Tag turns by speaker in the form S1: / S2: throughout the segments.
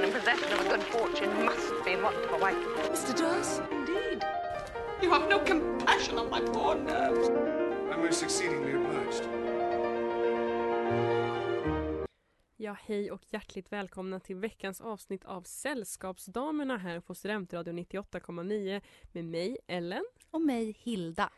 S1: Man in possession of a good fortune must be a wife.
S2: Mr. Darcy, indeed. You have no compassion on my poor nerves.
S3: I'm most exceedingly obliged.
S4: Ja, hej och hjärtligt välkomna till veckans avsnitt av Sällskapsdamerna här på Studentradion 98,9 med mig Ellen.
S5: Och mig Hilda.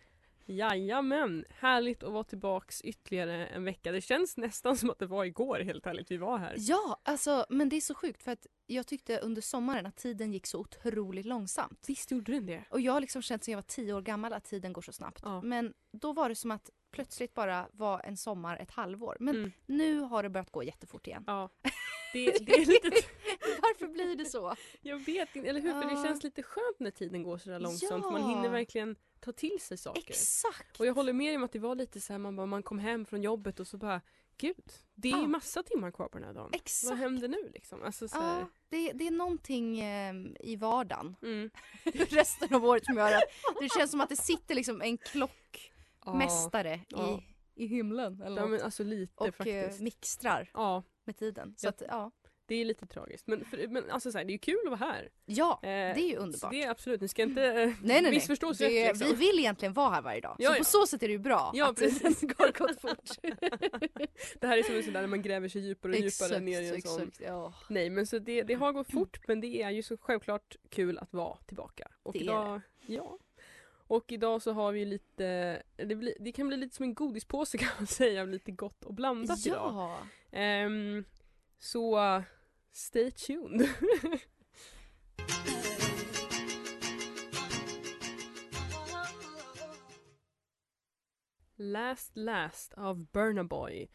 S4: Jajamän, härligt att vara tillbaks ytterligare en vecka. Det känns nästan som att det var igår helt ärligt vi var här.
S5: Ja, alltså men det är så sjukt för att jag tyckte under sommaren att tiden gick så otroligt långsamt.
S4: Visst gjorde den det?
S5: Och jag har liksom känt sedan jag var tio år gammal att tiden går så snabbt.
S4: Ja.
S5: Men då var det som att plötsligt bara var en sommar ett halvår. Men
S4: Mm.
S5: nu har det börjat gå jättefort igen.
S4: Ja. Det, det är lite...
S5: Varför blir det så?
S4: Jag vet inte, eller hur? För det känns lite skönt när tiden går sådär långsamt.
S5: Ja.
S4: Man hinner verkligen ta till sig saker.
S5: Exakt!
S4: Och jag håller med om att det var lite så här, man, bara, man kom hem från jobbet och så bara Gud, det är ju
S5: Ja.
S4: massa timmar kvar på den här dagen.
S5: Exakt.
S4: Vad händer nu liksom? Alltså, så här,
S5: Ja, det, det är någonting eh, i vardagen
S4: mm.
S5: resten av året som gör att det känns som att det sitter liksom en klockmästare
S4: Ja.
S5: i, i himlen eller
S4: Ja men alltså lite
S5: och eh,
S4: faktiskt.
S5: mixtrar
S4: Ja,
S5: med tiden. Så
S4: Ja.
S5: att, ja.
S4: det är lite tragiskt. Men, för, men alltså så här, det är ju kul att vara här.
S5: ja,
S4: Eh,
S5: det är ju underbart.
S4: det är absolut, ni ska inte eh,
S5: nej, nej, nej.
S4: missförstås rätt
S5: Det-
S4: liksom.
S5: Vi vill egentligen vara här varje dag.
S4: Ja,
S5: så
S4: ja.
S5: på så sätt är det ju bra
S4: Ja,
S5: att
S4: precis.
S5: det går gått fort.
S4: Det här är som en sån där när man gräver sig djupare och djupare ner i en sån.
S5: exakt. Ja.
S4: Nej men så det, det har gått fort men det är ju så självklart kul att vara tillbaka. Och
S5: Det är
S4: idag, Ja. Och idag så har vi lite, det, blir, det kan bli lite som en godispåse kan man säga, lite gott och blandat idag.
S5: ja.
S4: Ehm, så stay tuned. Last Last av Burna Boy.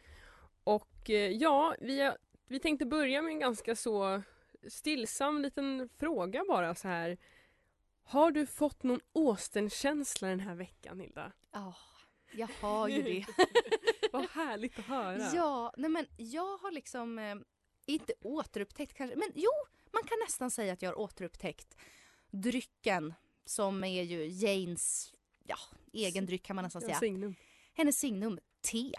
S4: Och eh, ja, vi, vi tänkte börja med en ganska så stillsam liten fråga bara så här. Har du fått någon Austen-känsla den här veckan Hilda?
S5: Ja, jag har ju det.
S4: Vad härligt att höra.
S5: Ja, nej men jag har liksom eh, inte återupptäckt kanske, men jo, man kan nästan säga att jag har återupptäckt drycken som är ju Janes ja, egen dryck kan man nästan
S4: Ja,
S5: säga.
S4: signum.
S5: Hennes signum, te.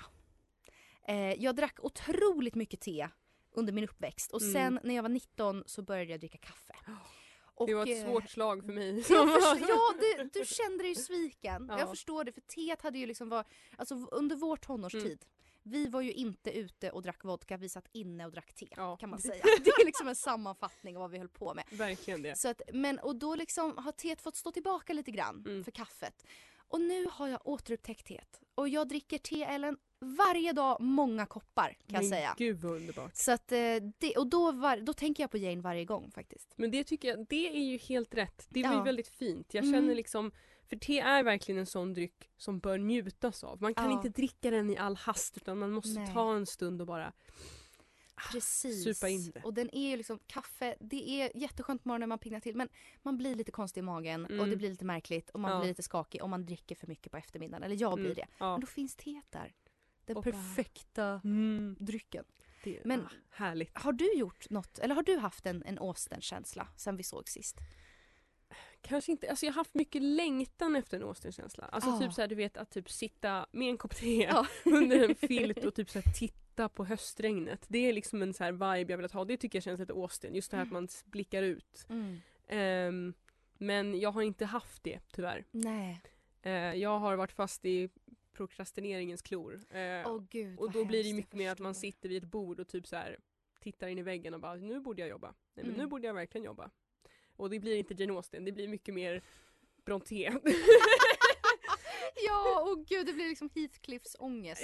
S5: Eh, jag drack otroligt mycket te under min uppväxt och
S4: Mm.
S5: sen när jag var 19 så började jag dricka kaffe. Och,
S4: Det var ett
S5: eh,
S4: svårt slag för mig.
S5: jag förstår, ja, du, du kände dig sviken.
S4: Ja.
S5: Jag förstår det, för teet hade ju liksom var, alltså under vår tonårstid,
S4: Mm.
S5: vi var ju inte ute och drack vodka, vi satt inne och drack te
S4: Ja.
S5: kan man säga. Det är liksom en sammanfattning av vad vi höll på med.
S4: Verkligen det.
S5: Så att, men, och då liksom har teet fått stå tillbaka lite grann
S4: Mm.
S5: för kaffet. Och nu har jag återupptäckt teet. Och jag dricker te, Ellen, varje dag många koppar kan jag
S4: Men
S5: säga.
S4: Gud vad underbart.
S5: Så att, eh, det, och då, var, då tänker jag på Jane varje gång faktiskt.
S4: Men det tycker jag, det är ju helt rätt. Det blir
S5: Ja.
S4: väldigt fint. Jag
S5: Mm.
S4: känner liksom, för te är verkligen en sån dryck som bör njutas av. Man kan
S5: Ja.
S4: inte dricka den i all hast utan man måste
S5: Nej.
S4: ta en stund och bara
S5: Precis.
S4: supa in det.
S5: Och den är ju liksom kaffe, det är jätteskönt på morgonen när man piggnar till men man blir lite konstig i magen och
S4: Mm.
S5: det blir lite märkligt och man
S4: Ja.
S5: blir lite skakig om man dricker för mycket på eftermiddagen. Eller jag blir
S4: Mm,
S5: det.
S4: Ja.
S5: Men då finns teet där. Den
S4: Och
S5: perfekta
S4: Mm,
S5: drycken.
S4: det,
S5: Men-
S4: ah, härligt.
S5: Har du gjort något, eller har du haft en, en Austen-känsla sen vi såg sist?
S4: Kanske inte, alltså jag har haft mycket längtan efter en Austen-känsla. Alltså
S5: Ja.
S4: typ såhär du vet att typ sitta med en kopp te
S5: Ja.
S4: under en filt och typ såhär titta på höstregnet. Det är liksom en så här vibe jag vill ha. Det tycker jag känns lite Austen. Just det här att man blickar ut. Ehm, men jag har inte haft det tyvärr.
S5: Nej.
S4: Eh, jag har varit fast i prokrastineringens klor. Eh,
S5: Åh gud
S4: och då blir det mycket mer att man sitter vid ett bord och typ så här tittar in i väggen och bara nu borde jag jobba. Nej men nu
S5: Mm.
S4: borde jag verkligen jobba. Och det blir inte Jane Austen, det blir mycket mer Brontë.
S5: Ja, åh gud det blir liksom Heathcliffs ångest.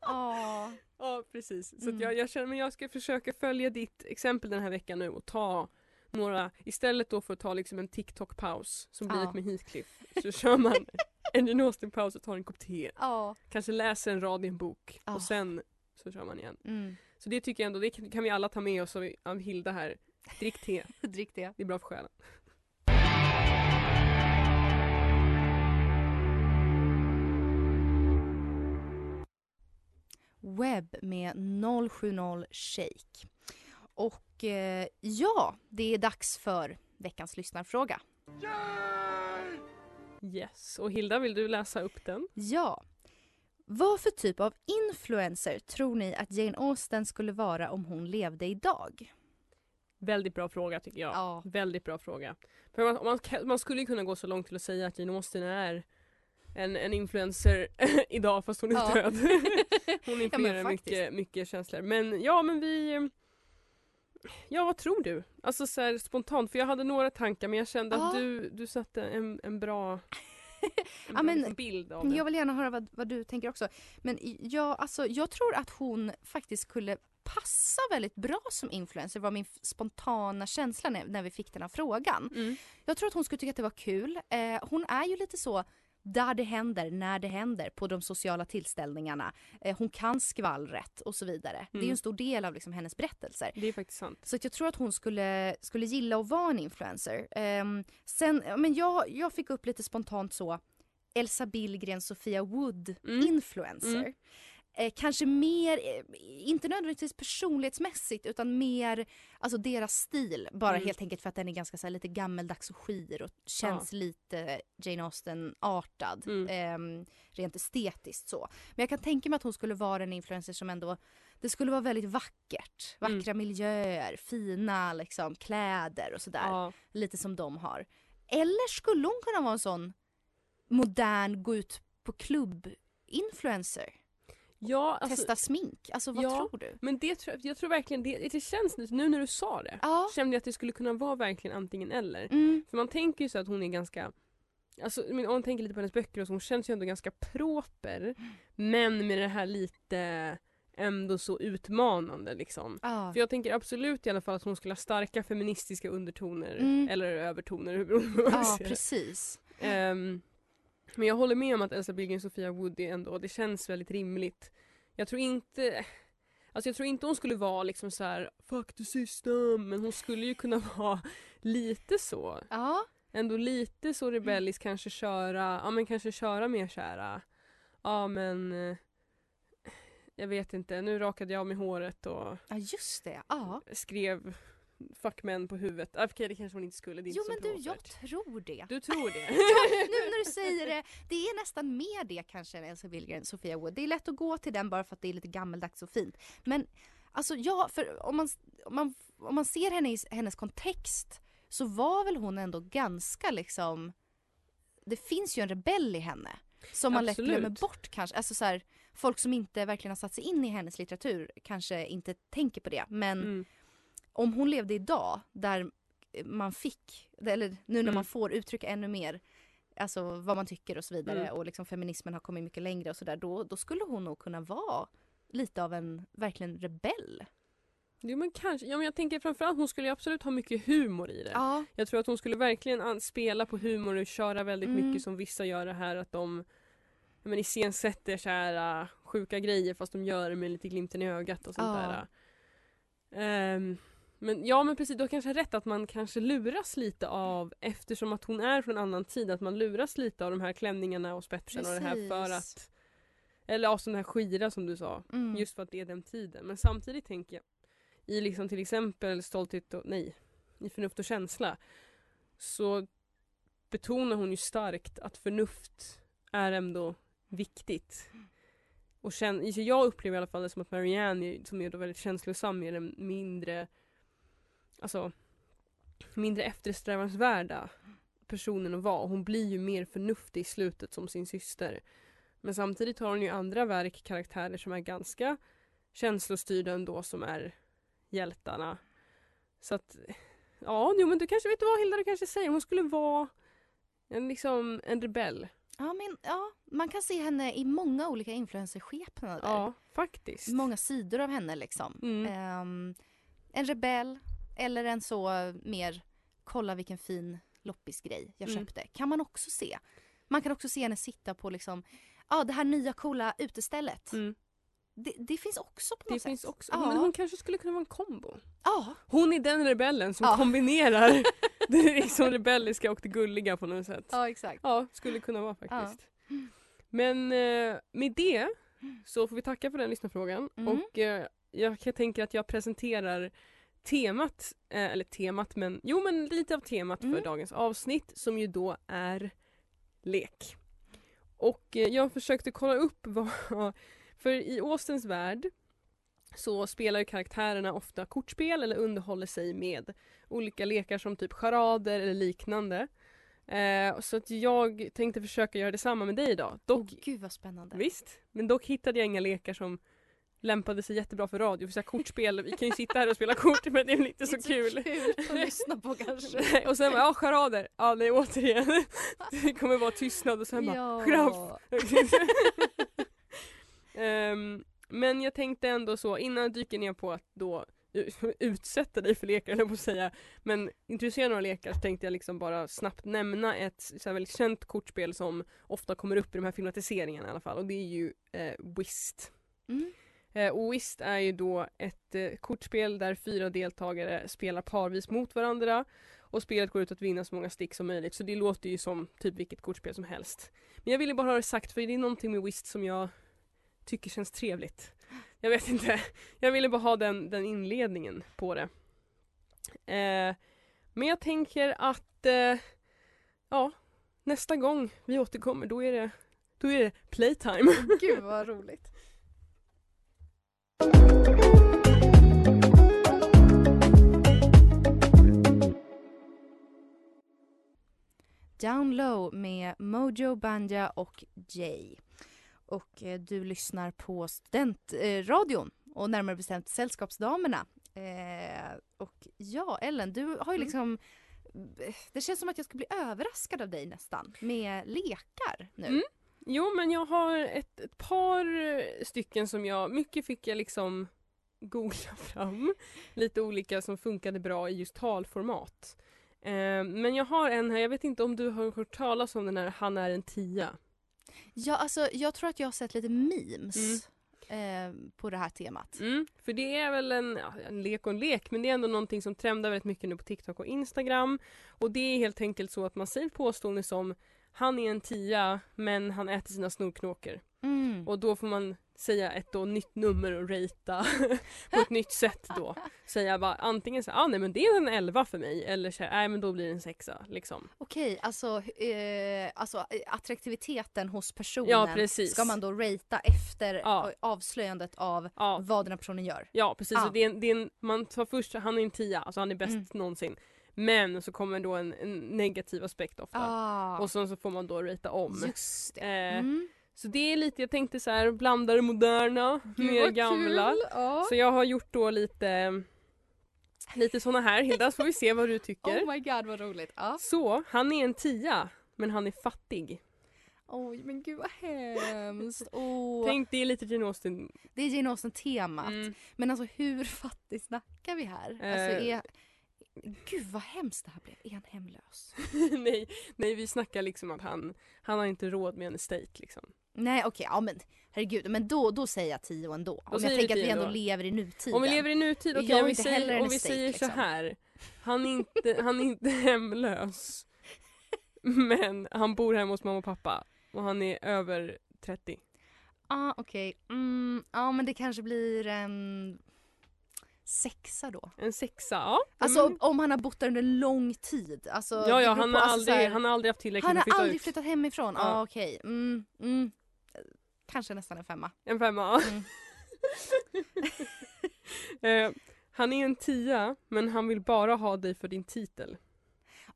S5: Ja.
S4: ja precis. Så att
S5: Mm.
S4: jag, jag känner men jag ska försöka följa ditt exempel den här veckan nu och ta några, istället då för att ta liksom en TikTok-paus som blir
S5: Ja.
S4: med Heathcliff så kör man en Austen-paus och tar en kopp te.
S5: Ja.
S4: Kanske läser en rad i en bok
S5: Ja.
S4: och sen så kör man igen.
S5: Mm.
S4: Så det tycker jag ändå, det kan vi alla ta med oss av Hilda här. Drick te,
S5: Drick det.
S4: det är bra för själen.
S5: Webb med 070 Shake. Och eh, ja, det är dags för veckans lyssnarfråga.
S4: Yes, och Hilda vill du läsa upp den?
S5: Ja. Vad för typ av influencer tror ni att Jane Austen skulle vara om hon levde idag?
S4: Väldigt bra fråga tycker jag.
S5: Ja.
S4: Väldigt bra fråga. För man, man, man skulle kunna gå så långt till att säga att Jane Austen är en, en influencer idag fast hon är
S5: Ja.
S4: död. hon influerar
S5: faktiskt.
S4: mycket, mycket känslor. Men ja men vi Ja vad tror du? Alltså så här, spontant, för jag hade några tankar men jag kände att
S5: Ja.
S4: du, du satte en, en bra, en
S5: Ja,
S4: bra
S5: men
S4: liksom bild av det.
S5: Jag vill gärna höra vad, vad du tänker också. Men jag, alltså, jag tror att hon faktiskt skulle passa väldigt bra som influencer var min spontana känsla när, när vi fick den här frågan.
S4: Mm.
S5: Jag tror att hon skulle tycka att det var kul. Eh, hon är ju lite så där det händer, när det händer på de sociala tillställningarna. Eh, hon kan skvallret och så vidare. Det är ju
S4: Mm.
S5: en stor del av liksom hennes berättelser.
S4: Det är faktiskt sant.
S5: Så jag tror att hon skulle, skulle gilla att vara en influencer. Ehm, sen, men jag, jag fick upp lite spontant så Elsa Billgren, Sofia Wood,
S4: Mm.
S5: influencer.
S4: Mm.
S5: Eh, kanske mer, eh, inte nödvändigtvis personlighetsmässigt utan mer alltså deras stil. Bara
S4: Mm.
S5: helt enkelt för att den är ganska så här, lite gammeldags och skir och känns lite Jane Austen-artad.
S4: Mm.
S5: ehm, rent estetiskt så. Men jag kan tänka mig att hon skulle vara en influencer som ändå det skulle vara väldigt vackert.
S4: Mm.
S5: Vackra miljöer, fina liksom, kläder och sådär.
S4: Ja.
S5: Lite som de har. Eller skulle hon kunna vara en sån modern, gå ut på klubb-influencer?
S4: Ja, alltså,
S5: Testa smink? Alltså vad
S4: ja.
S5: tror du?
S4: men det tror jag, tror verkligen det, det känns nu, nu när du sa det.
S5: Ja.
S4: Kände jag att det skulle kunna vara verkligen antingen eller.
S5: Mm.
S4: För man tänker ju så att hon är ganska Alltså om man tänker lite på hennes böcker och så, hon känns ju ändå ganska proper. Men med det här lite ändå så utmanande liksom.
S5: Ja.
S4: För jag tänker absolut i alla fall att hon skulle ha starka feministiska undertoner.
S5: Mm.
S4: Eller övertoner, hur beroende på
S5: ja,
S4: det.
S5: precis.
S4: Ehm, men jag håller med om att Elsa Billgren och Sofia Wood är ändå, det känns väldigt rimligt. Jag tror inte Alltså jag tror inte hon skulle vara liksom så här fuck the system men hon skulle ju kunna vara lite så.
S5: Ja.
S4: Ändå lite så rebellisk kanske köra, ja men kanske köra mer kära. Ja men eh, jag vet inte, nu rakade jag av mig håret och
S5: ja, just det. Ja.
S4: skrev fuck män på huvudet. Ah, Okej det kanske hon inte skulle, det är
S5: Jo
S4: inte
S5: men du, jag tror det.
S4: Du tror det?
S5: nu när du säger det, det är nästan mer det kanske än Elsa Billgren, Sofia Wood. Det är lätt att gå till den bara för att det är lite gammeldags och fint. Men alltså ja, för om man, om man, om man ser henne i hennes kontext så var väl hon ändå ganska liksom, det finns ju en rebell i henne. Som man
S4: Absolut.
S5: lätt glömmer bort kanske. Alltså så här, folk som inte verkligen har satt sig in i hennes litteratur kanske inte tänker på det. Men
S4: Mm.
S5: Om hon levde idag där man fick, eller nu när
S4: Mm.
S5: man får uttrycka ännu mer Alltså vad man tycker och så vidare
S4: Mm.
S5: och liksom feminismen har kommit mycket längre och sådär då, då skulle hon nog kunna vara lite av en verkligen rebell.
S4: Jo men kanske, ja men jag tänker framförallt hon skulle absolut ha mycket humor i det.
S5: Ja.
S4: Jag tror att hon skulle verkligen spela på humor och köra väldigt
S5: Mm.
S4: mycket som vissa gör det här att de men iscensätter så här uh, sjuka grejer fast de gör det med lite glimten i ögat och sånt
S5: Ja.
S4: där. Ehm, men ja men precis, du har kanske rätt att man kanske luras lite av eftersom att hon är från en annan tid att man luras lite av de här klänningarna och spetsen och det här för
S5: Precis.
S4: att eller ja, som den här skira som du sa.
S5: Mm.
S4: Just för att det är den tiden. Men samtidigt tänker jag i liksom till exempel Stolthet och, nej, i Förnuft och känsla så betonar hon ju starkt att förnuft är ändå viktigt. Och känn, jag upplever i alla fall det som att Marianne, som är då väldigt känslosam, är den mindre alltså mindre eftersträvansvärda personen att vara. Hon blir ju mer förnuftig i slutet som sin syster. Men samtidigt har hon ju andra verk, karaktärer som är ganska känslostyrda ändå som är hjältarna. Så att, ja, jo men du kanske, vet du vad Hilda du kanske säger? Hon skulle vara en, liksom, en rebell.
S5: Ja, men, ja, man kan se henne i många olika influencerskepnader.
S4: Ja, faktiskt.
S5: Många sidor av henne liksom.
S4: Mm.
S5: Ehm, en rebell eller en så mer kolla vilken fin loppisgrej jag
S4: Mm.
S5: köpte. Kan man också se. Man kan också se henne sitta på liksom, ja det här nya coola utestället.
S4: Mm.
S5: Det, det finns också på
S4: Det
S5: något
S4: finns
S5: sätt.
S4: också,
S5: Ja.
S4: men hon kanske skulle kunna vara en kombo.
S5: Ja,
S4: Hon är den rebellen som
S5: Ja.
S4: kombinerar det liksom rebelliska och det gulliga på något sätt.
S5: ja exakt.
S4: Ja, skulle kunna vara faktiskt. Men eh, med det så får vi tacka för den lyssnarfrågan
S5: Mm.
S4: och eh, jag kan- tänker att jag presenterar temat, eh, eller temat men jo men lite av temat för
S5: Mm.
S4: dagens avsnitt som ju då är lek. Och eh, jag försökte kolla upp vad, för i Austens värld så spelar karaktärerna ofta kortspel eller underhåller sig med olika lekar som typ charader eller liknande. Eh, så att jag tänkte försöka göra detsamma med dig idag. Dock,
S5: Åh, gud vad spännande.
S4: visst, men dock hittade jag inga lekar som lämpade sig jättebra för radio. För så här kortspel, vi kan ju sitta här och spela kort men det är inte så
S5: Inte
S4: kul.
S5: kul att lyssna på kanske.
S4: Och sen bara, ja charader, ja nej återigen. Det kommer vara tystnad och sen bara,
S5: ja.
S4: Ehm, men jag tänkte ändå så, innan jag dyker ner på att då utsätta dig för lekar, eller på att säga, men introducera några lekar så tänkte jag liksom bara snabbt nämna ett så väldigt känt kortspel som ofta kommer upp i de här filmatiseringarna i alla fall och det är ju eh, Whist.
S5: Mm.
S4: Eh, Whist är ju då ett eh, kortspel där fyra deltagare spelar parvis mot varandra och spelet går ut att vinna så många stick som möjligt så det låter ju som typ vilket kortspel som helst. Men jag ville bara ha det sagt för det är någonting med Whist som jag tycker känns trevligt. Jag vet inte, jag ville bara ha den, den inledningen på det. Eh, men jag tänker att eh, ja, nästa gång vi återkommer då är det, då är det playtime.
S5: Gud vad roligt. Down Low med Mojo Banja och Jay. Och eh, du lyssnar på studentradion eh, och närmare bestämt Sällskapsdamerna. Eh, och ja, Ellen, du har ju
S4: Mm.
S5: liksom det känns som att jag ska bli överraskad av dig nästan med lekar nu.
S4: Mm. Jo men jag har ett, ett par eh, stycken som jag, mycket fick jag liksom googla fram. Lite olika som funkade bra i just talformat. Eh, men jag har en här, jag vet inte om du har hört talas om den här Han är en tia.
S5: Ja, alltså jag tror att jag har sett lite memes eh, på det här temat.
S4: Mm, för det är väl en, ja, en lek och en lek men det är ändå någonting som trendar väldigt mycket nu på TikTok och Instagram. Och det är helt enkelt så att man säger påståenden som Han är en tia men han äter sina snorknåkor.
S5: Mm.
S4: Och då får man säga ett då nytt nummer och ratea på ett nytt sätt då. Säga bara antingen så ah, nej men det är en 11 för mig eller så nej men då blir det en sexa liksom.
S5: Okej, alltså, eh, alltså eh, attraktiviteten hos personen
S4: Ja, precis.
S5: ska man då ratea efter
S4: Ja.
S5: avslöjandet av
S4: Ja,
S5: vad den här personen gör.
S4: ja precis.
S5: Ja.
S4: Så det är en, det är en, man tar först, han är en 10, alltså han är bäst
S5: Mm.
S4: någonsin. Men så kommer då en, en negativ aspekt ofta.
S5: Ah,
S4: Och sen så får man då ratea om.
S5: just det.
S4: Eh,
S5: Mm.
S4: Så det är lite, jag tänkte så här blanda det moderna med det gamla.
S5: Ja.
S4: Så jag har gjort då lite Lite såna här Hilda, så får vi se vad du tycker.
S5: Oh my god vad roligt. Ja.
S4: Så, han är en tia, men han är fattig.
S5: Oj men gud vad hemskt. Oh.
S4: Tänk det är lite Jane Austen.
S5: Det är Jane Austen-temat.
S4: Mm.
S5: Men alltså hur fattig snackar vi här? Alltså,
S4: Eh.
S5: är... Gud vad hemskt det här blev. Är han hemlös?
S4: nej, nej, vi snackar liksom att han, han har inte råd med en estate liksom.
S5: Nej okej, ja men herregud. Men då, då säger jag tio ändå. Om jag tänker att vi ändå
S4: ändå.
S5: lever i nutiden.
S4: Om vi lever i nutid, okej
S5: har
S4: om vi säger, om vi
S5: estate,
S4: säger så
S5: liksom.
S4: här. Han är, inte, han är inte hemlös. Men han bor hemma hos mamma och pappa. Och han är över 30.
S5: ah, okej. Mm, ja men det kanske blir en sexa då.
S4: En sexa, ja.
S5: Alltså
S4: men,
S5: om han har bott där under lång tid. Alltså,
S4: ja, ja han,
S5: på,
S4: har
S5: alltså, så
S4: aldrig,
S5: här-
S4: han har aldrig haft tillräckligt
S5: han har
S4: flytta
S5: aldrig
S4: ut.
S5: flyttat hemifrån? Ja
S4: Ja.
S5: ah, okej. Mm, mm. Kanske nästan en femma.
S4: En femma.
S5: Mm.
S4: Eh, han är en tia, men han vill bara ha dig för din titel.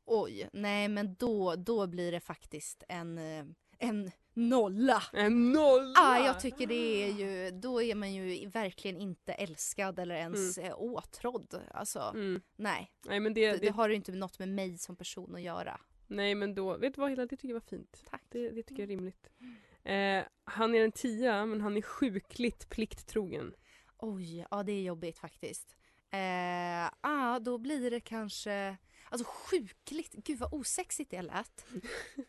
S5: Oj, nej men då, då blir det faktiskt en, eh, en nolla.
S4: En nolla!
S5: Ah, jag tycker det är ju, då är man ju verkligen inte älskad eller ens mm. åtrådd. Alltså,
S4: Mm.
S5: nej.
S4: Nej men
S5: Det,
S4: det,
S5: det har ju inte något med mig som person att göra.
S4: nej men då, vet du vad Hilda, det tycker jag var fint.
S5: Tack.
S4: Det, det tycker jag är rimligt. Eh, han är en tia, men han är sjukligt plikttrogen.
S5: Oj, ja det är jobbigt faktiskt. Eh, ah, då blir det kanske... Alltså sjukligt, gud vad osexigt det lät.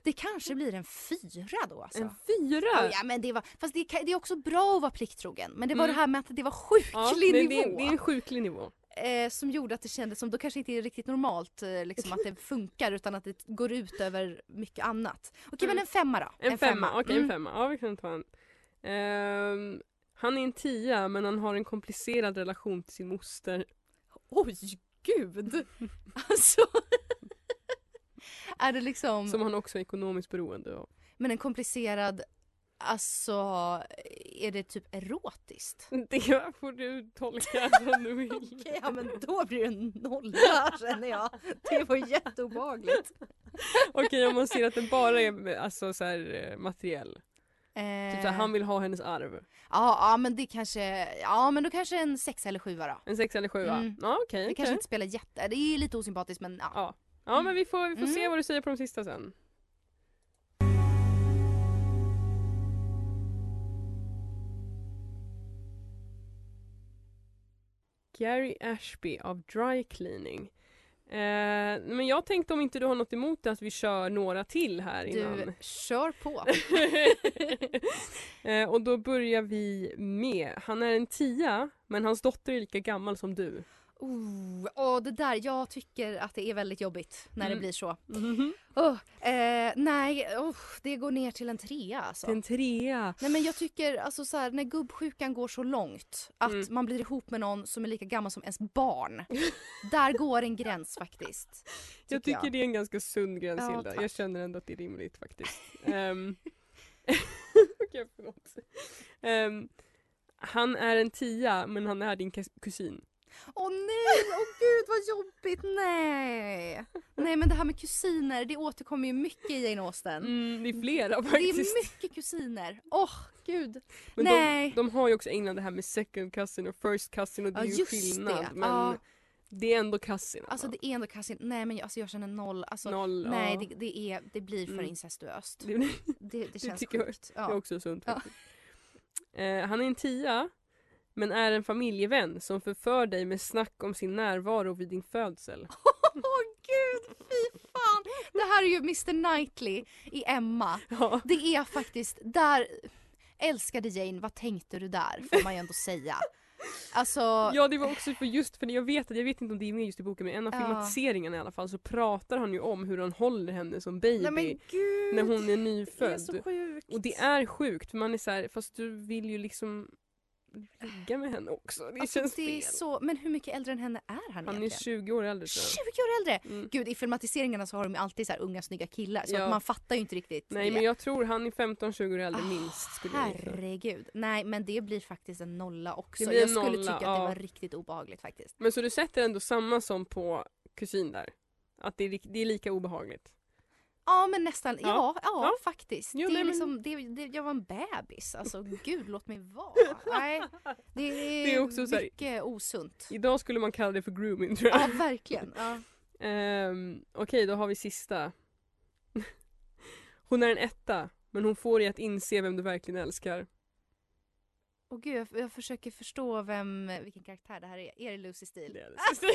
S5: Det kanske blir en fyra då alltså.
S4: En fyra?
S5: Ja, men det var, fast det, det är också bra att vara plikttrogen. Men det var
S4: Mm.
S5: det här med att det var sjuklig
S4: Ja, det, det,
S5: nivå.
S4: det är en sjuklig nivå.
S5: eh, som gjorde att det kändes som, då kanske inte är riktigt normalt eh, liksom, att det funkar utan att det går ut över mycket annat. Okej
S4: Mm.
S5: men en femma då.
S4: En, femma, okej en
S5: Mm.
S4: femma. Ja vi kan ta en. Ehm, han är en tia men han har en komplicerad relation till sin moster.
S5: Oj gud! alltså. är det liksom,
S4: Som han också är ekonomiskt beroende av.
S5: men en komplicerad, alltså är det typ erotiskt?
S4: Det får du tolka som du vill.
S5: Okej, ja men då blir det nolla känner jag. Det var jätteobehagligt.
S4: Okej om man ser att den bara är alltså, så här, eh. Typ så här,
S5: Eh,
S4: han vill ha hennes arv.
S5: ja, ja men det kanske, ja men då kanske en sexa eller sjua då.
S4: En sexa eller sjua?
S5: Mm.
S4: Ja okej.
S5: Det
S4: okej.
S5: kanske inte spelar jätte, det är lite osympatiskt men ja.
S4: Ja. ja men vi får, vi får se
S5: Mm.
S4: vad du säger på de sista sen. Gary Ashby av Dry Cleaning. Eh, men jag tänkte om inte du har något emot det att vi kör några till här innan.
S5: Du, kör på.
S4: eh, och då börjar vi med, han är en tia men hans dotter är lika gammal som du.
S5: Oh, åh, det där, jag tycker att det är väldigt jobbigt när det
S4: Mm.
S5: blir så. Oh, eh, nej, oh, det går ner till en trea alltså.
S4: Det en trea.
S5: Nej men jag tycker alltså så här, när gubbsjukan går så långt att
S4: Mm.
S5: man blir ihop med någon som är lika gammal som ens barn. där går en gräns faktiskt.
S4: Jag tycker det är en ganska sund gräns
S5: Ja,
S4: Hilda.
S5: tack.
S4: Jag känner ändå att det är rimligt faktiskt. um, Okej, förlåt. Ehm, han är en tia men han är din kus- kusin.
S5: Åh nej, åh gud vad jobbigt, nej. Nej men det här med kusiner, det återkommer ju mycket i Jane Austen.
S4: Mm, det är flera
S5: Det
S4: faktiskt.
S5: är mycket kusiner. Åh gud.
S4: men
S5: nej.
S4: De, de har ju också i England det här med second cousin och first cousin och det
S5: Ja,
S4: är ju skillnad.
S5: det.
S4: Men
S5: Ja.
S4: det är ändå cousin.
S5: Alltså det är ändå kassin. Nej men jag, alltså, jag känner noll. Alltså,
S4: Noll,
S5: nej
S4: ja.
S5: det, det, är, det blir för
S4: Mm.
S5: incestuöst.
S4: Det,
S5: Det, det känns
S4: tycker jag-
S5: sjukt.
S4: det är
S5: Ja.
S4: också sunt
S5: Ja.
S4: Eh, han är en tia men är en familjevän som förför dig med snack om sin närvaro vid din födsel.
S5: Åh gud, fy fan! Det här är ju Mr Knightley i Emma.
S4: Ja.
S5: Det är faktiskt, där... Älskade Jane, vad tänkte du där? Får man ju ändå säga. Alltså,
S4: Ja det var också för just för jag vet att jag vet inte om det är med just i boken men en av
S5: Ja.
S4: filmatiseringarna i alla fall så pratar han ju om hur han håller henne som baby
S5: nej men gud!
S4: när hon är
S5: Det är
S4: nyfödd.
S5: så sjukt.
S4: och det är sjukt för man är så här, fast du vill ju liksom ligga med henne också. Det
S5: alltså,
S4: känns
S5: det är
S4: fel.
S5: så, men hur mycket äldre än henne är han,
S4: Han är
S5: egentligen?
S4: 20 år äldre tror
S5: 20
S4: jag.
S5: år äldre!
S4: Mm.
S5: Gud i filmatiseringarna så har de alltid så här unga snygga killar så
S4: Ja.
S5: man fattar ju inte riktigt
S4: Nej
S5: det.
S4: men jag tror han är 15-20 år äldre
S5: Ah,
S4: minst skulle.
S5: Herregud. Nej men det blir faktiskt en nolla också.
S4: Det
S5: Jag skulle
S4: nolla,
S5: tycka att det
S4: ja.
S5: var riktigt obehagligt faktiskt.
S4: Men så du sätter ändå samma som på kusin där? Att det är, det är lika obehagligt?
S5: Ja men nästan, ja,
S4: Ja.
S5: ja,
S4: Ja.
S5: faktiskt.
S4: Jo,
S5: det är
S4: men-
S5: liksom, det, det, jag var en bebis. Alltså gud låt mig vara. Nej, det är,
S4: Det är också så här-
S5: mycket osunt.
S4: Idag skulle man kalla det för grooming tror jag.
S5: Ja verkligen. Ja.
S4: Ehm, Okej, då har vi sista. Hon är en etta, men hon får dig att inse vem du verkligen älskar.
S5: Och gud jag, jag försöker förstå vem, vilken karaktär det här är. Är det Lucy Steele?
S4: Det är
S5: Ah,
S4: sista.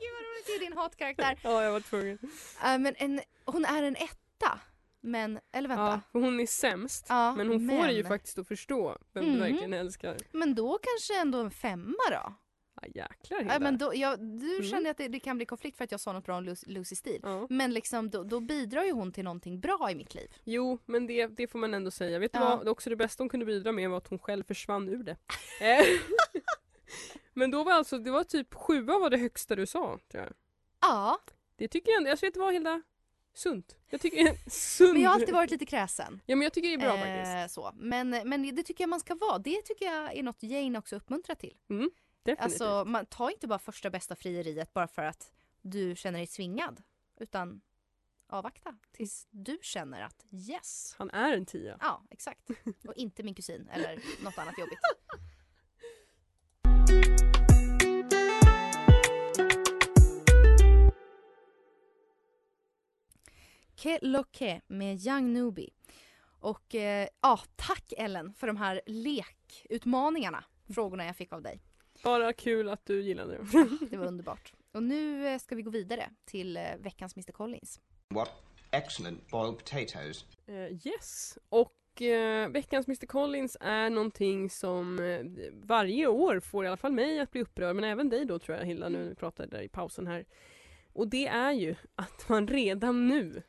S5: Gud vad roligt, det är din hatkaraktär.
S4: ja, jag var tvungen.
S5: Äh, men en, hon är en etta. Men, eller vänta.
S4: Ja, för hon är sämst.
S5: Ja,
S4: men hon får dig ju
S5: men-
S4: faktiskt att förstå vem
S5: Mhm.
S4: du verkligen älskar.
S5: Men då kanske ändå en femma då?
S4: Ja, jäklar Hilda.
S5: men då, jag, du
S4: Mm.
S5: känner att det, det kan bli konflikt för att jag sa något bra om Lucy, Steele.
S4: ja.
S5: Men liksom, då, då bidrar ju hon till någonting bra i mitt liv.
S4: Jo, men det, det får man ändå säga. Vet du
S5: Ja.
S4: vad? Det också det bästa hon kunde bidra med var att hon själv försvann ur det. Men då var alltså, det var typ sjua var det högsta du sa. Tror jag.
S5: Ja,
S4: Det tycker jag ändå, jag vet du vad Hilda? Sunt. Jag tycker sunt.
S5: men jag har alltid varit lite kräsen.
S4: Ja men jag tycker det är bra faktiskt.
S5: Eh, så. Men, men det tycker jag man ska vara. Det tycker jag är något Jane också uppmuntrar till.
S4: Definitivt.
S5: Alltså, man tar inte bara första bästa frieriet bara för att du känner dig svingad. Utan avvakta tills du känner att yes.
S4: Han är en tia.
S5: Ja, exakt. Och inte min kusin eller något annat jobbigt. Ke Loke med Young Nubi. Och eh, ja, tack Ellen för de här lekutmaningarna. Frågorna jag fick av dig.
S4: Bara kul att du gillade det.
S5: Det var underbart. Och nu eh, ska vi gå vidare till eh, veckans Mr Collins.
S6: What excellent boiled potatoes.
S4: Eh, yes, och eh, veckans Mr Collins är någonting som eh, varje år får i alla fall mig att bli upprörd, men även dig då tror jag Hilda, nu när vi pratade där i pausen här. Och det är ju att man redan nu,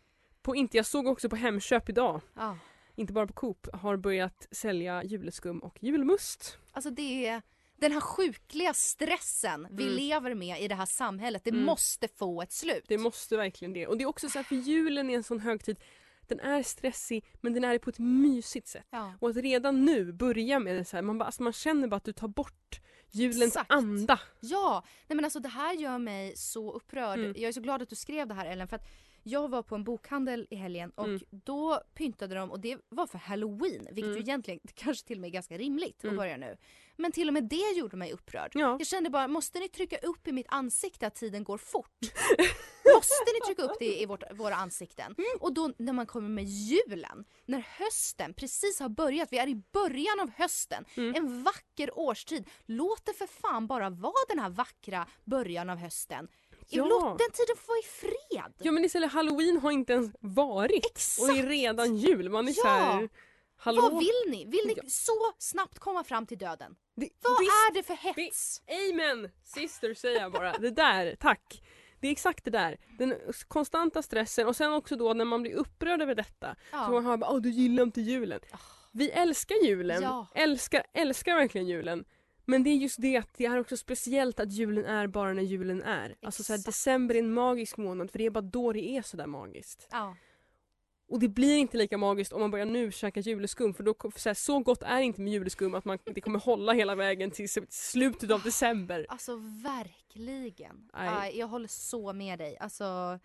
S4: på inte, jag såg också på Hemköp idag,
S5: Ja.
S4: inte bara på Coop, har börjat sälja juleskum och julmust.
S5: Alltså det är den här sjukliga stressen vi
S4: Mm.
S5: lever med i det här samhället. Det
S4: Mm.
S5: måste få ett slut.
S4: Det måste verkligen det. Och det är också så här, för julen är en sån högtid, den är stressig men den är på ett mysigt sätt.
S5: Ja.
S4: Och att redan nu börja med det så här, man, bara, alltså man känner bara att du tar bort julens
S5: Exakt.
S4: anda.
S5: Ja, nej men alltså det här gör mig så upprörd.
S4: Mm.
S5: Jag är så glad att du skrev det här Ellen för att jag var på en bokhandel i helgen och
S4: Mm.
S5: då pyntade de och det var för halloween vilket
S4: Mm.
S5: ju egentligen kanske till och med är ganska rimligt
S4: Mm.
S5: att börja nu. Men till och med det gjorde mig upprörd.
S4: Ja.
S5: Jag kände bara, måste ni trycka upp i mitt ansikte att tiden går fort? måste ni trycka upp det i vårt, våra ansikten?
S4: Mm.
S5: Och då när man kommer med julen, när hösten precis har börjat, vi är i början av hösten,
S4: Mm.
S5: en vacker årstid. Låt det för fan bara vara den här vackra början av hösten.
S4: Ja.
S5: Låt den tiden få vara i fred.
S4: Ja men istället halloween har inte ens varit
S5: Exakt.
S4: och är redan jul. Man är
S5: Ja.
S4: så här, hallå?
S5: Vad vill ni? Vill ni
S4: Ja.
S5: så snabbt komma fram till döden?
S4: Det-
S5: Vad
S4: visst,
S5: är det för hets?
S4: Amen! Sister säger jag bara. Det där, tack. Det är exakt det där. Den konstanta stressen och sen också då när man blir upprörd över detta.
S5: Ja.
S4: Så man hör bara åh du gillar inte julen. Vi älskar julen.
S5: Ja.
S4: Älskar, älskar verkligen julen. Men det är just det att det är också speciellt att julen är bara när julen är. Alltså så här,
S5: Exakt.
S4: december är en magisk månad för det är bara då det är sådär magiskt.
S5: Ja.
S4: Och det blir inte lika magiskt om man börjar nu käka juleskum för då, för så, här, så gott är inte med juleskum att man, det kommer hålla hela vägen till slutet av december.
S5: Alltså verkligen.
S4: Nej,
S5: jag håller så med dig. Alltså,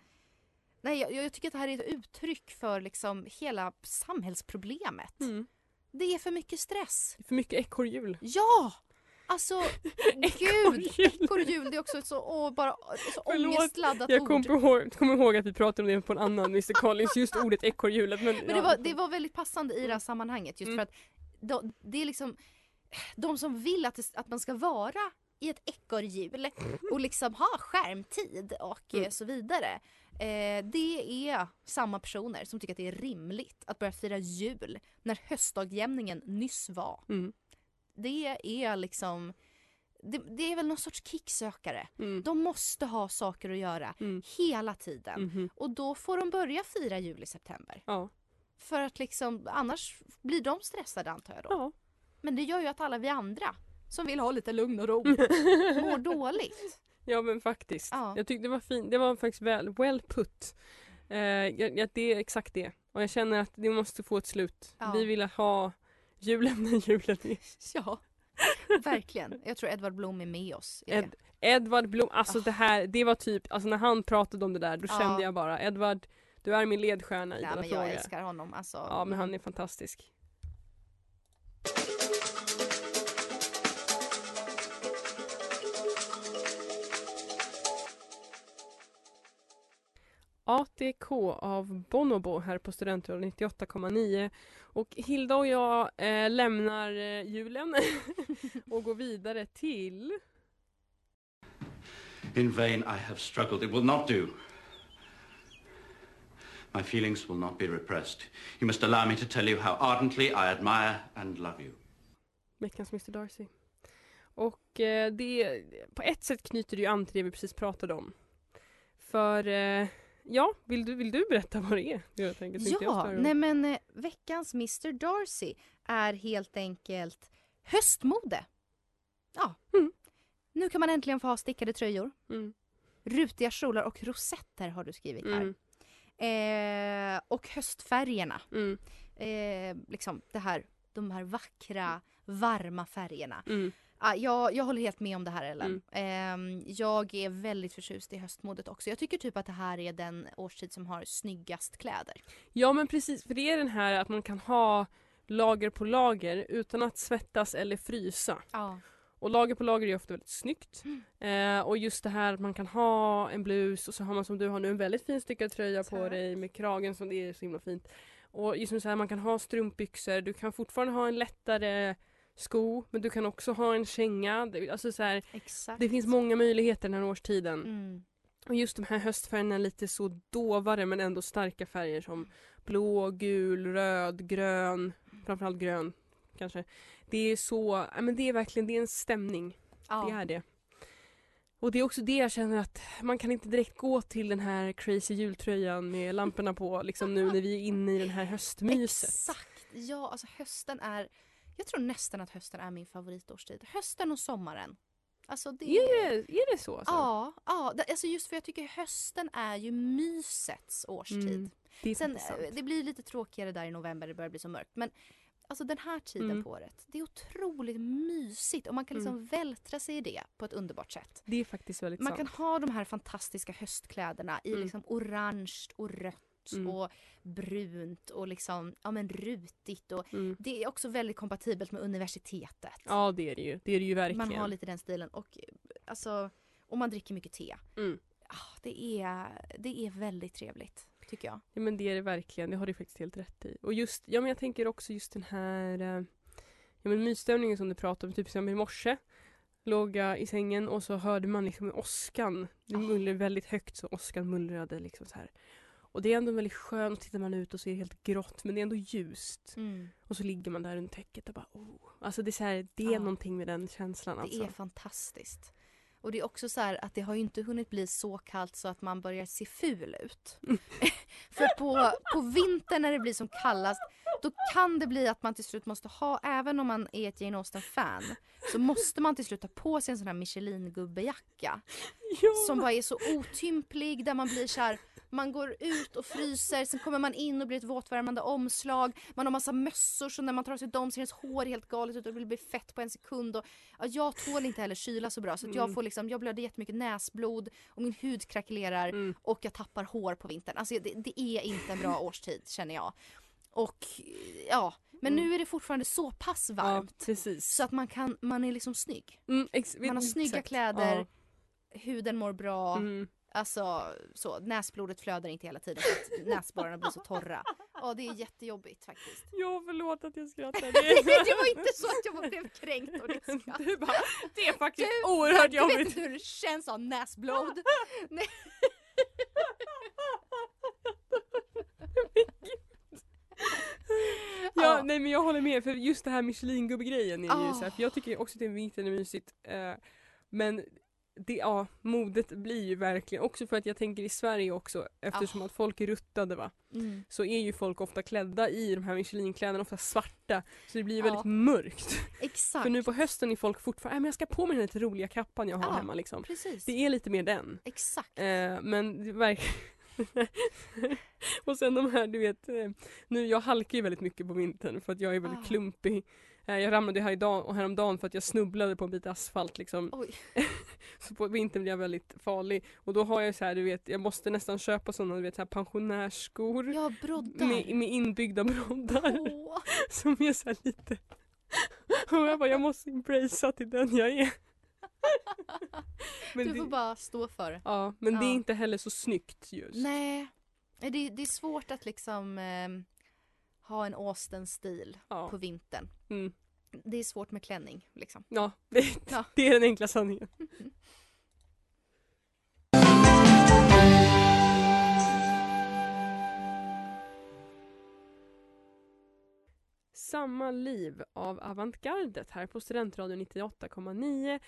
S5: nej, jag, jag tycker att det här är ett uttryck för liksom hela samhällsproblemet.
S4: Mm.
S5: Det är för mycket stress.
S4: För mycket ekorrhjul.
S5: Ja! Alltså, gud!
S4: Ekorrhjul.
S5: Det är också ett så, åh, bara, så
S4: Förlåt,
S5: ångestladdat
S4: Jag
S5: ord.
S4: kommer ihåg, kommer ihåg att vi pratade om det på en annan Mr Collins, just ordet ekorrhjulet. Men,
S5: Men
S4: ja.
S5: det var, det var väldigt passande i det här sammanhanget just
S4: Mm.
S5: för att de, det är liksom de som vill att, det, att man ska vara i ett ekorrhjul och liksom ha skärmtid och
S4: Mm.
S5: eh, så vidare. Eh, det är samma personer som tycker att det är rimligt att börja fira jul när höstdagjämningen nyss var.
S4: Mm.
S5: Det är liksom det, det är väl någon sorts kicksökare.
S4: Mm.
S5: De måste ha saker att göra
S4: Mm.
S5: hela tiden.
S4: Mhm.
S5: Och då får de börja fira jul i september.
S4: Ja.
S5: För att liksom, annars blir de stressade antar jag då.
S4: ja.
S5: Men det gör ju att alla vi andra som vill ha lite lugn och ro mår dåligt.
S4: Ja men faktiskt.
S5: Ja.
S4: Jag tyckte det var fint. Det var faktiskt väl, well put. Eh, jag, det är exakt det. Och jag känner att det måste få ett slut.
S5: Ja.
S4: Vi vill ha julen när julen är.
S5: Ja, verkligen. Jag tror Edvard Blom är med oss. i det.
S4: Ed, Edvard Blom, alltså
S5: Ah.
S4: det här, det var typ, alltså när han pratade om det där då
S5: Ja.
S4: kände jag bara Edvard, du är min ledstjärna i
S5: Nej,
S4: denna
S5: men
S4: fråga.
S5: jag älskar honom. Alltså,
S4: Ja men han är fantastisk. ATK av Bonobo här på Studentradion 98,9 och Hilda och jag eh, lämnar eh, julen och går vidare till
S7: In vain I have struggled. It will not do. My feelings will not be repressed. You must allow me to tell you how ardently I admire and love you.
S4: veckans Mr Darcy. Och eh, det, på ett sätt knyter det ju an till det vi precis pratade om. För, eh, ja, vill du, vill du berätta vad det är? Jag tänker, jag
S5: Ja,
S4: störa.
S5: nej men eh, veckans Mr Darcy är helt enkelt höstmode. Ja.
S4: Mm.
S5: Nu kan man äntligen få ha stickade tröjor.
S4: Mm.
S5: Rutiga kjolar och rosetter har du skrivit här.
S4: Mm.
S5: Eh, och höstfärgerna.
S4: Mm.
S5: Eh, liksom det här, de här vackra, varma färgerna.
S4: Mm.
S5: Ah, jag, jag håller helt med om det här Ellen. Ehm, jag är väldigt förtjust i höstmodet också. Jag tycker typ att det här är den årstid som har snyggast kläder.
S4: Ja men precis, för det är den här att man kan ha lager på lager utan att svettas eller frysa.
S5: Ja.
S4: Och lager på lager är ofta väldigt snyggt.
S5: Mm.
S4: Eh, och just det här att man kan ha en blus och så har man som du har nu en väldigt fin stickad tröja på
S5: Tack.
S4: dig med kragen som det är så himla fint. Och just som så här, man kan ha strumpbyxor, du kan fortfarande ha en lättare sko, men du kan också ha en känga. Det- Alltså så här, det finns många möjligheter den här årstiden.
S5: Mm.
S4: Och just de här höstfärgerna är lite så dovare men ändå starka färger som blå, gul, röd, grön, framförallt grön kanske. Det är så, men det är verkligen, det är en stämning.
S5: Ja.
S4: Det är det. Och det är också det jag känner att man kan inte direkt gå till den här crazy jultröjan med lamporna på liksom nu när vi är inne i den här höstmyset.
S5: Exakt. Ja, alltså hösten är... Jag tror nästan att hösten är min favoritårstid. Hösten och sommaren. Alltså det...
S4: Är det, är det så? Alltså?
S5: Ja, ja alltså just för jag tycker hösten är ju mysets årstid.
S4: Mm, det
S5: Sen, eh, det blir lite tråkigare där i november, det börjar bli så mörkt. Men alltså den här tiden
S4: Mm.
S5: på året, det är otroligt mysigt och man kan liksom vältra sig i det på ett underbart sätt.
S4: Det är faktiskt väldigt
S5: Man
S4: sant.
S5: kan ha de här fantastiska höstkläderna i
S4: Mm.
S5: liksom orange och rött
S4: Mm.
S5: och brunt och liksom, ja men rutigt och
S4: Mm.
S5: det är också väldigt kompatibelt med universitetet.
S4: Ja det är det ju. Det är det ju verkligen.
S5: man har lite den stilen och alltså, och man dricker mycket te.
S4: Mm.
S5: Ah, det, är, det är väldigt trevligt tycker jag.
S4: Ja men det är det verkligen, det har du faktiskt helt rätt i. Och just, ja men jag tänker också just den här eh, ja men mysstämningen som du pratade om, typ som i morse. Låg jag i sängen och så hörde man liksom åskan. Det
S5: Ah.
S4: mullrade väldigt högt så åskan mullrade liksom så här. Och det är ändå väldigt skönt, tittar man ut och det helt grått men det är ändå ljust. Och så ligger man där under täcket och bara oh. Alltså det är så här, det är
S5: Ja.
S4: någonting med den känslan
S5: Det
S4: alltså.
S5: är fantastiskt. Och det är också så här att det har inte hunnit bli så kallt så att man börjar se ful ut. För på, på vintern när det blir som kallast då kan det bli att man till slut måste ha, även om man är ett Jane Austen-fan, så måste man till slut ta på sig en sån här Michelin-gubbejacka.
S4: Ja.
S5: Som bara är så otymplig där man blir så här, man går ut och fryser, sen kommer man in och blir ett våtvärmande omslag. Man har massa mössor så när man tar av sig dem ser ens hår helt galet ut och det blir fett på en sekund. Och, ja, jag tål inte heller kyla så bra så att jag
S4: Mm.
S5: får liksom, jag blöder jättemycket näsblod och min hud krackelerar
S4: Mm.
S5: och jag tappar hår på vintern. Alltså det, det är inte en bra årstid känner jag. Och ja, men
S4: Mm.
S5: nu är det fortfarande så pass
S4: Ja,
S5: varmt.
S4: precis.
S5: Så att man, kan, man är liksom snygg.
S4: Mm,
S5: Man har snygga
S4: exakt.
S5: kläder,
S4: Ja.
S5: huden mår bra.
S4: Mm.
S5: Alltså så, näsblodet flödar inte hela tiden för att näsborrarna blir så torra. Ja det är jättejobbigt faktiskt.
S4: Ja förlåt att jag skrattar.
S5: det var inte så att jag blev kränkt av ditt skratt.
S4: Du bara, det är faktiskt
S5: Du,
S4: oerhört
S5: Du vet
S4: jobbigt.
S5: inte hur det känns att ha näsblod. Nej.
S4: Ja,
S5: Ja.
S4: nej men jag håller med för just det här Michelin-gubbe-grejen är ju
S5: Ah.
S4: så här, för jag tycker också att det är vintern är mysigt. Eh, men det, ja, modet blir ju verkligen, också för att jag tänker i Sverige också eftersom
S5: Ah.
S4: att folk är ruttade va.
S5: Mm.
S4: Så är ju folk ofta klädda i de här Michelin-kläderna, ofta svarta. Så det blir ju
S5: Ja.
S4: väldigt mörkt.
S5: Exakt.
S4: För nu på hösten är folk fortfarande, äh, men jag ska på mig den lite roliga kappan jag har
S5: Ja.
S4: hemma liksom.
S5: Precis.
S4: Det är lite mer den.
S5: Exakt.
S4: Eh, men det verkar... och sen de här, du vet, eh, nu jag halkar ju väldigt mycket på vintern för att jag är väldigt
S5: Ah.
S4: klumpig. Eh, jag ramlade här idag och häromdagen för att jag snubblade på en bit asfalt liksom. Så på vintern blir jag väldigt farlig. Och då har jag så här, du vet, jag måste nästan köpa sådana, du vet, så här pensionärsskor.
S5: Ja broddar.
S4: Med, med inbyggda broddar.
S5: Åh.
S4: Som är så lite... Och jag bara, jag måste embracea till den jag är. Men
S5: Du
S4: det,
S5: får bara stå för det.
S4: Ja, men det är
S5: Ja.
S4: inte heller så snyggt just.
S5: Nej. Det, det är svårt att liksom ehm, ha en Austen-stil
S4: Ja.
S5: på vintern.
S4: Mm.
S5: Det är svårt med klänning liksom.
S4: Ja, det,
S5: Ja.
S4: det är den enkla sanningen. Samma liv av Avantgardet här på Studentradion 98,9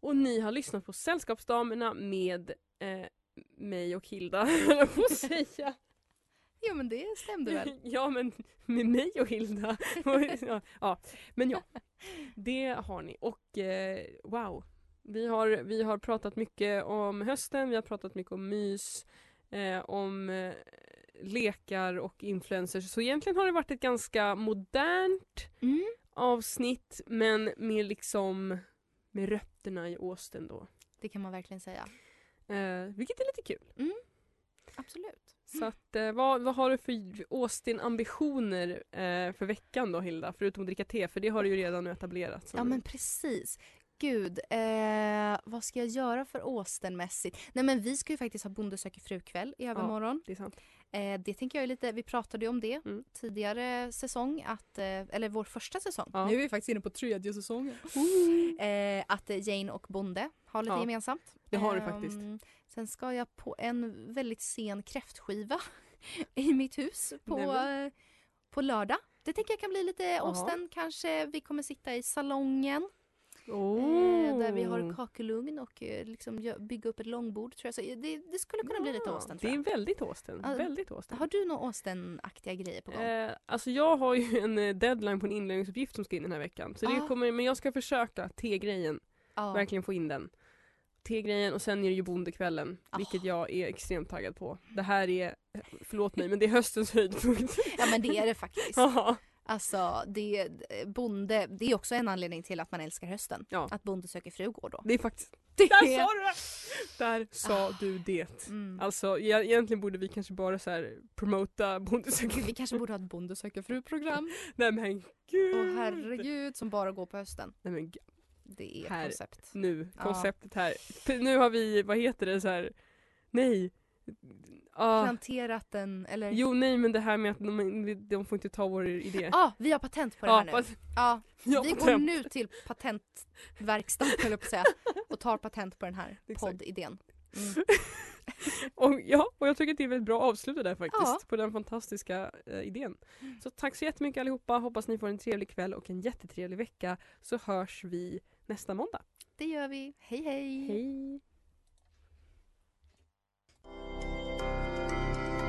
S4: och ni har lyssnat på Sällskapsdamerna med eh, mig och Hilda, höll jag på att säga.
S5: Jo men det stämde väl.
S4: Ja men med mig och Hilda. ja, men ja, det har ni. Och eh, wow, vi har, vi har pratat mycket om hösten, vi har pratat mycket om mys, eh, om eh, lekar och influencers. Så egentligen har det varit ett ganska modernt
S5: Mm.
S4: avsnitt men med liksom med rötterna i Austen då.
S5: Det kan man verkligen säga.
S4: Eh, vilket är lite kul.
S5: Absolut.
S4: Så att, eh, vad, vad har du för Austin-ambitioner eh, för veckan då Hilda? Förutom att dricka te, för det har du ju redan etablerat.
S5: Ja men precis. Gud, eh, vad ska jag göra för Austen-mässigt? Nej men vi ska ju faktiskt ha Bonde söker fru-kväll i övermorgon.
S4: Det är sant.
S5: Eh, det tänker jag är lite, vi pratade ju om det
S4: Mm.
S5: tidigare säsong, att, eh, eller vår första säsong.
S4: Ja.
S5: Nu är vi faktiskt inne på tredje säsongen. Eh, att Jane och Bonde har lite
S4: Ja,
S5: gemensamt.
S4: det har det
S5: Ehm,
S4: faktiskt.
S5: Sen ska jag på en väldigt sen kräftskiva i mitt hus på,
S4: Nämen.
S5: eh, på lördag. Det tänker jag kan bli lite. Osten kanske. Vi kommer sitta i salongen
S4: Oh.
S5: eh, där vi har kakelugn och eh, liksom bygga upp ett långbord. Tror jag. Så det, det skulle kunna bli lite
S4: Ja,
S5: Osten
S4: Det är väldigt Austen.
S5: Ja,
S4: väldigt Austen.
S5: Har du några Austen-aktiga grejer på gång?
S4: Eh, alltså jag har ju en eh, deadline på en inlämningsuppgift som ska in den här veckan. Så det
S5: Ah.
S4: kommer, men jag ska försöka T-grejen,
S5: ja.
S4: verkligen få in den. T-grejen och sen är det ju bondekvällen,
S5: Ah.
S4: vilket jag är extremt taggad på. Det här är, förlåt mig, men det är höstens höjdpunkt.
S5: ja men det är det faktiskt.
S4: Ja.
S5: Alltså det, eh, bonde, det är också en anledning till att man älskar hösten.
S4: Ja.
S5: Att Bonde söker fru går då.
S4: det är faktiskt,
S5: Det
S4: där
S5: är-
S4: sa du det! Där sa du det.
S5: Mm.
S4: Alltså egentligen borde vi kanske bara så här promota bondesöker
S5: Vi kanske borde ha ett Bonde söker fru-program.
S4: Nej men gud!
S5: Åh herregud, som bara går på hösten.
S4: Nej men
S5: Det är
S4: Här.
S5: koncept.
S4: nu,
S5: Ja.
S4: konceptet här. För nu har vi, vad heter det så här. nej. Ah.
S5: Planterat den, eller?
S4: Jo nej men det här med att de, de får inte ta vår idé.
S5: Ja, ah, vi har patent på det här nu.
S4: fast-
S5: Ja, vi går nu till patentverkstaden höll jag på att säga och tar patent på den här poddidén. Mm.
S4: Och, ja, och jag tycker att det är väldigt bra avslut där faktiskt
S5: Ja.
S4: på den fantastiska eh, idén. Så tack så jättemycket allihopa, hoppas ni får en trevlig kväll och en jättetrevlig vecka så hörs vi nästa måndag.
S5: Det gör vi. Hej hej!
S4: Hej!